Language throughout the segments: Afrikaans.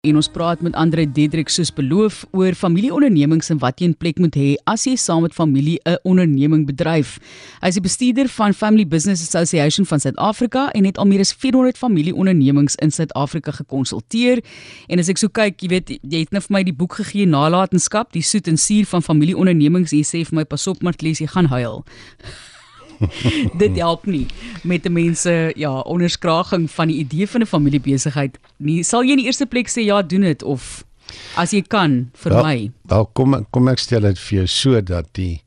En ons praat met Andre Dedrik soos beloof oor familieondernemings en wat jy in plek moet hê as jy saam met familie 'n onderneming bedryf. Hy is die bestuurder van Family Business Association van Suid-Afrika en het al meer as 400 familieondernemings in Suid-Afrika gekonsulteer. En as ek so kyk, jy weet, jy het net vir my die boek gegee Nalatenskap, die soet en suur van familieondernemings. Jy sê vir my pas op Martlies, jy gaan huil. dit help nie. Met mense ja onderskraging van die idee van 'n familiebesigheid. Nie sal jy in die eerste plek sê ja doen dit of as jy kan vir wel, my wel kom kom ek stel dit vir jou so dat die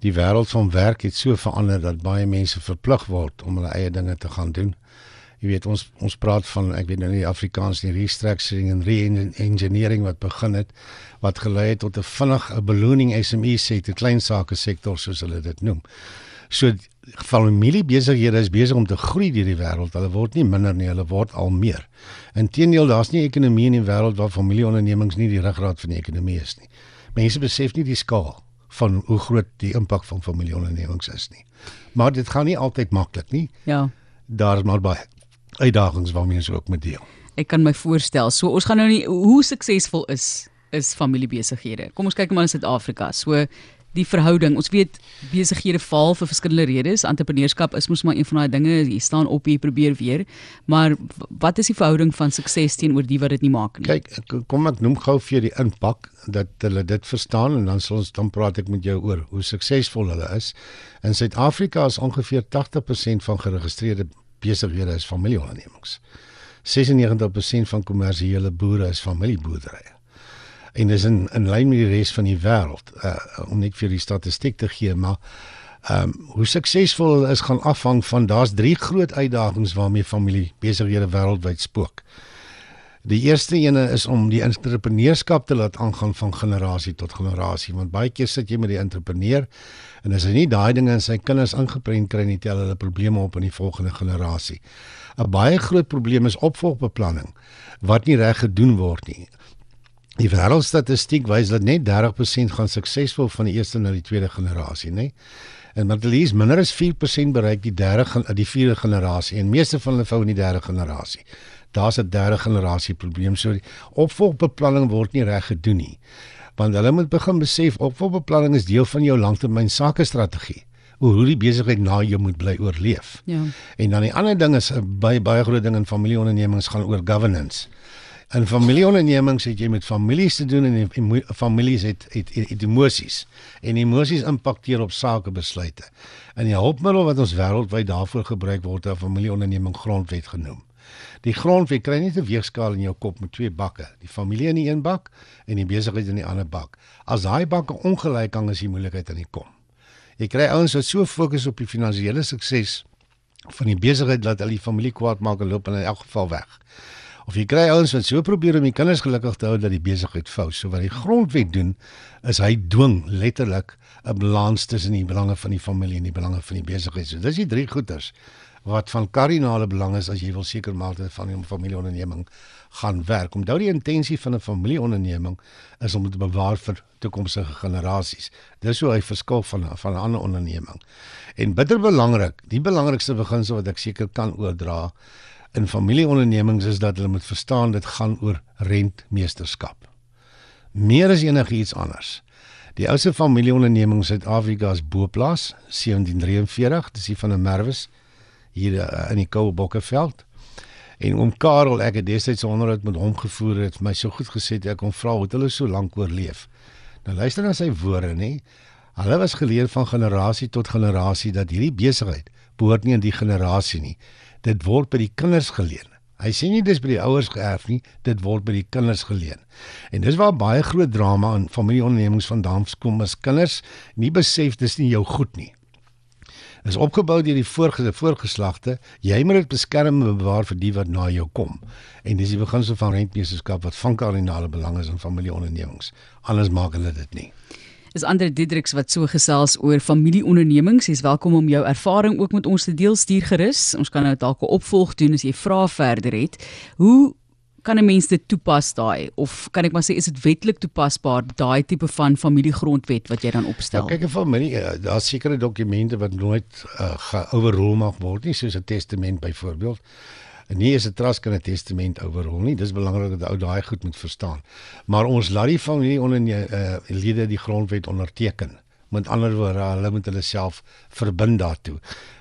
die wêreld van werk het so verander dat baie mense verplig word om hulle eie dinge te gaan doen. Jy weet ons ons praat van ek weet nou nie Afrikaans nie restructuring en re-engineering wat begin het wat gelei het tot 'n vinnig 'n ballooning SME sektor klein sake sektor soos hulle dit noem So familiebesighede is besig om te groei deur die wêreld. Hulle word nie minder nie, hulle word al meer. Inteendeel, daar's nie ekonomie in die wêreld waar familieondernemings nie die ruggraat van die ekonomie is nie. Mense besef nie die skaal van hoe groot die impak van familieondernemings is nie. Maar dit gaan nie altyd maklik nie. Ja. Daar's maar baie uitdagings waarmee ons ook moet deel. Ek kan my voorstel. So ons gaan nou nie hoe suksesvol is is familiebesighede. Kom ons kyk maar in Suid-Afrika. So die verhouding. Ons weet besighede faal vir verskillende redes. Entrepreneurskap is mos maar een van daai dinge. Jy staan op en jy probeer weer. Maar wat is die verhouding van sukses teenoor die wat dit nie maak nie? Kyk, kom ek noem gou vir die impak dat hulle dit verstaan en dan sal ons dan praat ek met jou oor hoe suksesvol hulle is. In Suid-Afrika is ongeveer 80% van geregistreerde besighede is familieondernemings. 96% van kommersiële boere is familieboerderye en dis in in lyn met die res van die wêreld uh, om net vir die statistiek te gee maar ehm um, hoe suksesvol is gaan afhang van daar's drie groot uitdagings waarmee familie besighede wêreldwyd spook. Die eerste ene is om die entrepreneurskap te laat aangaan van generasie tot generasie want baie keer sit jy met die entrepreneur en as hy nie daai dinge in sy kinders ingeprent kry nie tel hulle probleme op in die volgende generasie. 'n Baie groot probleem is opvolgbeplanning wat nie reg gedoen word nie. Die wêreldstatistiek wys dat net 30% gaan suksesvol van die eerste na die tweede generasie, nê? En maar dit is minder as 4% bereik die derde die vierde generasie en meeste van hulle vou in die derde generasie. Daar's 'n derde generasie probleem. So opvolgbeplanning word nie reg gedoen nie. Want hulle moet begin besef opvolgbeplanning is deel van jou langtermyn sakestrategie hoe hoe die besigheid na jou moet bly oorleef. Ja. En dan die ander ding is 'n baie baie groot ding in familieondernemings gaan oor governance. In familieondernemings het jy met families te doen en families het het, het, het emosies en emosies impakteer op sakebesluite. En die hulpmiddel wat ons wêreldwyd daarvoor gebruik word, is 'n familieonderneming grondwet genoem. Die grondwet kry net 'n weegskaal in jou kop met twee bakke, die familie in die een bak en die besigheid in die ander bak. As daai bakke ongelyk hang, is die moeilikheid aan die kom. Jy kry ouens wat so fokus op die finansiële sukses van die besigheid dat hulle die familie kwaad maak en loop in elk geval weg. Of jy kry ouens wat so probeer om die kinders gelukkig te hou dat die besigheid fou. So wat die grondwet doen is hy dwing letterlik 'n balans tussen die belange van die familie en die belange van die besigheid. So dis die drie goeters wat van kardinale belang is as jy wil seker maak dat van 'n familieonderneming gaan werk. Onthou die intensie van 'n familieonderneming is om dit te bewaar vir toekomstige generasies. Dis hoe hy verskil van van 'n ander onderneming. En bitter belangrik, die belangrikste beginsel wat ek seker kan oordra in familieondernemings is dat hulle moet verstaan dit gaan oor rentmeesterskap. Meer as enigiets anders. Die ouste familieonderneming in Suid-Afrika is Boplaas 1743, dis die van 'n Merwes hier uh, in die Koubokkerveld. En oom Karel, ek het destyds onderhoud met hom gevoer het, my so goed gesê ek kon vra hoe hulle so lank oorleef. Nou luister na sy woorde, nê. Hulle was geleer van generasie tot generasie dat hierdie besigheid behoort nie aan die generasie nie dit word by die kinders geleen. Hy sê nie dis by die ouers geërf nie, dit word by die kinders geleen. En dis waar baie groot drama in familieondernemings vandaan kom as kinders nie besef dis nie jou goed nie. Is opgebou deur die voorgese voorgeslagte, jy moet dit beskerm en bewaar vir die wat na jou kom. En dis die beginsel van rentmeesterskap wat van kardinale belang is in familieondernemings. Anders maak hulle dit nie is Andre Diedriks wat so gesels oor familieondernemings. Jy's welkom om jou ervaring ook met ons te deel. Stuur gerus. Ons kan nou dalk 'n opvolg doen as jy vrae verder het. Hoe kan 'n mens dit toepas daai of kan ek maar sê is dit wetlik toepasbaar daai tipe van familiegrondwet wat jy dan opstel? Ja, kyk, 'n familie, uh, daar's sekere dokumente wat nooit uh, geoverrol mag word nie, soos 'n testament byvoorbeeld. En nie is 'n trust kan 'n testament oorrol nie. Dis belangrik dat ou daai goed moet verstaan. Maar ons laat die familie onder uh, lede die grondwet onderteken. Met ander woorde, hulle moet hulle self verbind daartoe.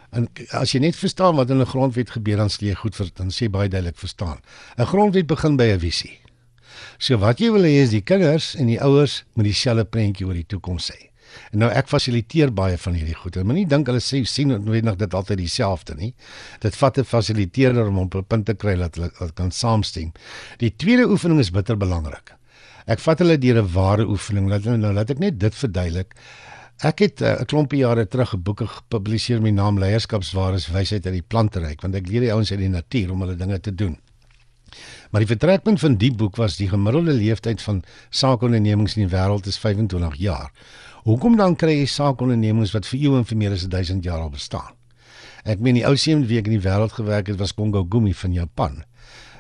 En as jy net verstaan wat in 'n grondwet gebeur, dan sê jy goed vir dan sê baie duidelik verstaan. 'n Grondwet begin by 'n visie. So wat jy wil hê is die kinders en die ouers moet dieselfde prentjie oor die toekoms hê. En nou ek fasiliteer baie van hierdie goede. Moenie dink hulle sê sien noodwendig dit altyd dieselfde nie. Dit vat 'n fasiliteerder om op 'n punt te kry dat hulle kan saamstem. Die tweede oefening is bitter belangrik. Ek vat hulle deur 'n ware oefening. Laat nou laat ek net dit verduidelik. Ek het eh, 'n uh, klompie jare terug 'n boek gepubliseer met die naam Leierskapswares wysheid uit die planteryk want ek leer die ouens uit die natuur om hulle dinge te doen. Maar die vertrekpunt van die boek was die gemiddelde leeftyd van saakondernemings in die wêreld is 25 jaar. Hoekom dan kry jy saakondernemings wat vir eeue en vir meer as 1000 jaar al bestaan? Ek meen die ou seun wie ek in die wêreld gewerk het was Kongo Gumi van Japan.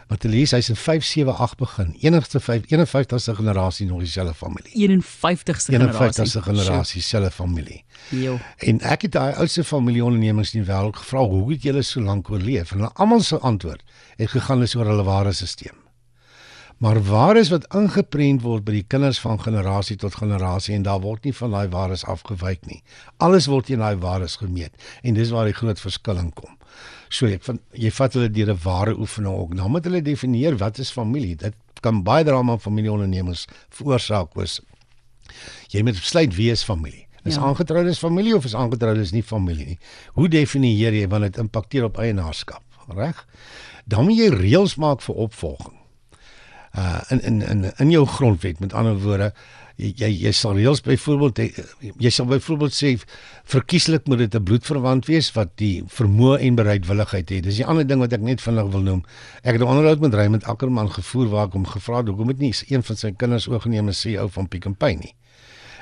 Matelies, hy's in 578 begin. Enigste 5 51ste generasie nog dieselfde familie. 51ste generasie. 51ste generasie selfe familie. Jo. En ek het daai oudste familieondernemings in die wêreld gevra, "Hoe het julle so lank oorleef?" En hulle almal se antwoord het gegaan oor hulle ware stelsel. Maar waardes wat ingeprent word by die kinders van generasie tot generasie en daar word nie van daai waardes afgewyk nie. Alles word in daai waardes gemeet en dis waar die groot verskilling kom. So ek van jy vat hulle deur 'n ware oefening ook. Dan moet hulle definieer wat is familie. Dit kan baie drama in familieondernemings veroorsaak was. Jy moet besluit wie is familie. Is ja. aangetroudes familie of is aangetroudes nie familie nie? Hoe definieer jy wanneer dit impakteer op eienaarskap? Reg? Dan moet jy reëls maak vir opvolging. Uh in in in in jou grondwet met ander woorde jy jy sal reëls byvoorbeeld jy sal byvoorbeeld sê verkieslik moet dit 'n bloedverwant wees wat die vermoë en bereidwilligheid het. Dis die ander ding wat ek net vinnig wil noem. Ek het 'n onderhoud met Raymond Ackerman gevoer waar ek hom gevra het hoekom het nie een van sy kinders oorgeneem as CEO van Pick n Pay nie.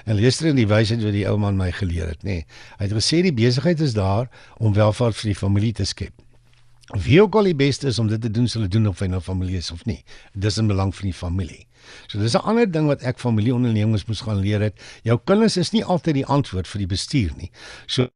En luister in die wysheid wat die ou man my geleer het, nê. Nee. Hy het gesê die besigheid is daar om welvaart vir die familie te skep. Wie ook al die beste is om dit te doen, sal dit doen of hy nou familie is of nie. Dis in belang van die familie. So dis 'n ander ding wat ek familieondernemings moes gaan leer het. Jou kinders is nie altyd die antwoord vir die bestuur nie. So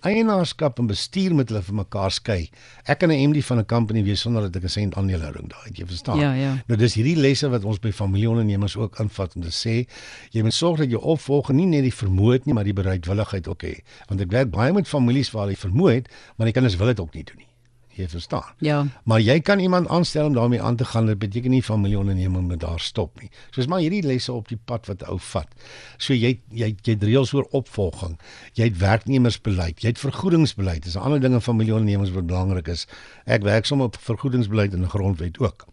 eienaarskap en bestuur moet hulle vir mekaar skei. Ek kan 'n MD van 'n company wees sonder dat ek 'n sent aandelehouding daai het, jy verstaan? Ja, ja. Nou dis hierdie lesse wat ons by familieondernemings ook invat om te sê, jy moet sorg dat jou opvolger nie net die vermoë het nie, maar die bereidwilligheid ook het. Want ek werk baie met families waar hulle vermoë het, maar die kinders wil dit ook nie doen nie jy verstaan. Ja. Maar jy kan iemand aanstel om daarmee aan te gaan. Dit beteken nie familieonderneming moet daar stop nie. Soos maar hierdie lesse op die pad wat ou vat. So jy jy jy reëls oor opvolging. Jy het werknemersbeleid, jy het vergoedingsbeleid. Dis 'n ander ding in familieondernemings wat belangrik is. Ek werk sommer op vergoedingsbeleid in die grondwet ook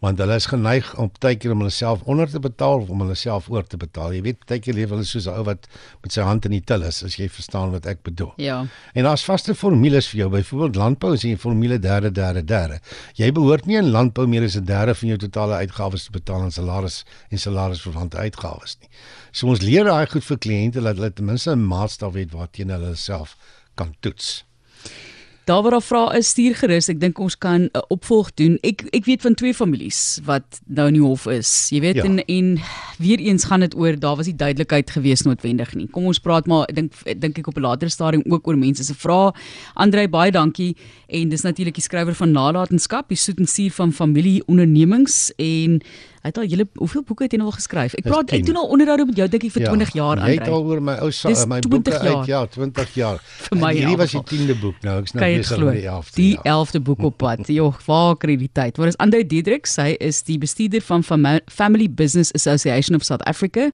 want hulle is geneig om baie keer om hulle self onder te betaal of om hulle self oor te betaal. Jy weet, baie keer leef hulle soos 'n ou wat met sy hand in die til is, as jy verstaan wat ek bedoel. Ja. En daar's vaste formules vir jou. Byvoorbeeld landbou is 'n formule derde derde derde. Jy behoort nie in landbou meer as 'n derde van jou totale uitgawes te betaal aan salaris en salarisverwante uitgawes nie. So ons leer daai goed vir kliënte dat hulle ten minste 'n maatstaf het waarteen hulle self kan toets. Daar waar daar vra is stuur gerus. Ek dink ons kan 'n uh, opvolg doen. Ek ek weet van twee families wat nou in die hof is. Jy weet ja. en en weer eens gaan dit oor daar was nie duidelikheid gewees noodwendig nie. Kom ons praat maar ek dink dink ek op 'n later stadium ook oor mense se vrae. Andrei baie dankie en dis natuurlik die skrywer van Nalatenskap, die soet en suur van familie ondernemings en het al julle hoeveel boeke het hy nou al geskryf? Ek praat ek doen al onderhoude met jou dink ek vir ja, 20 jaar aan. Jy het al oor my ou my boeke jaar. uit ja, 20 jaar. vir my. Hierdie was die 10de boek nou. Ek's nou besig met die 11de. Die 11de boek op pad. Jo, waar kry die tyd? Wat is Andre Diedrich? Hy is die bestuurder van Family Business Association of South Africa.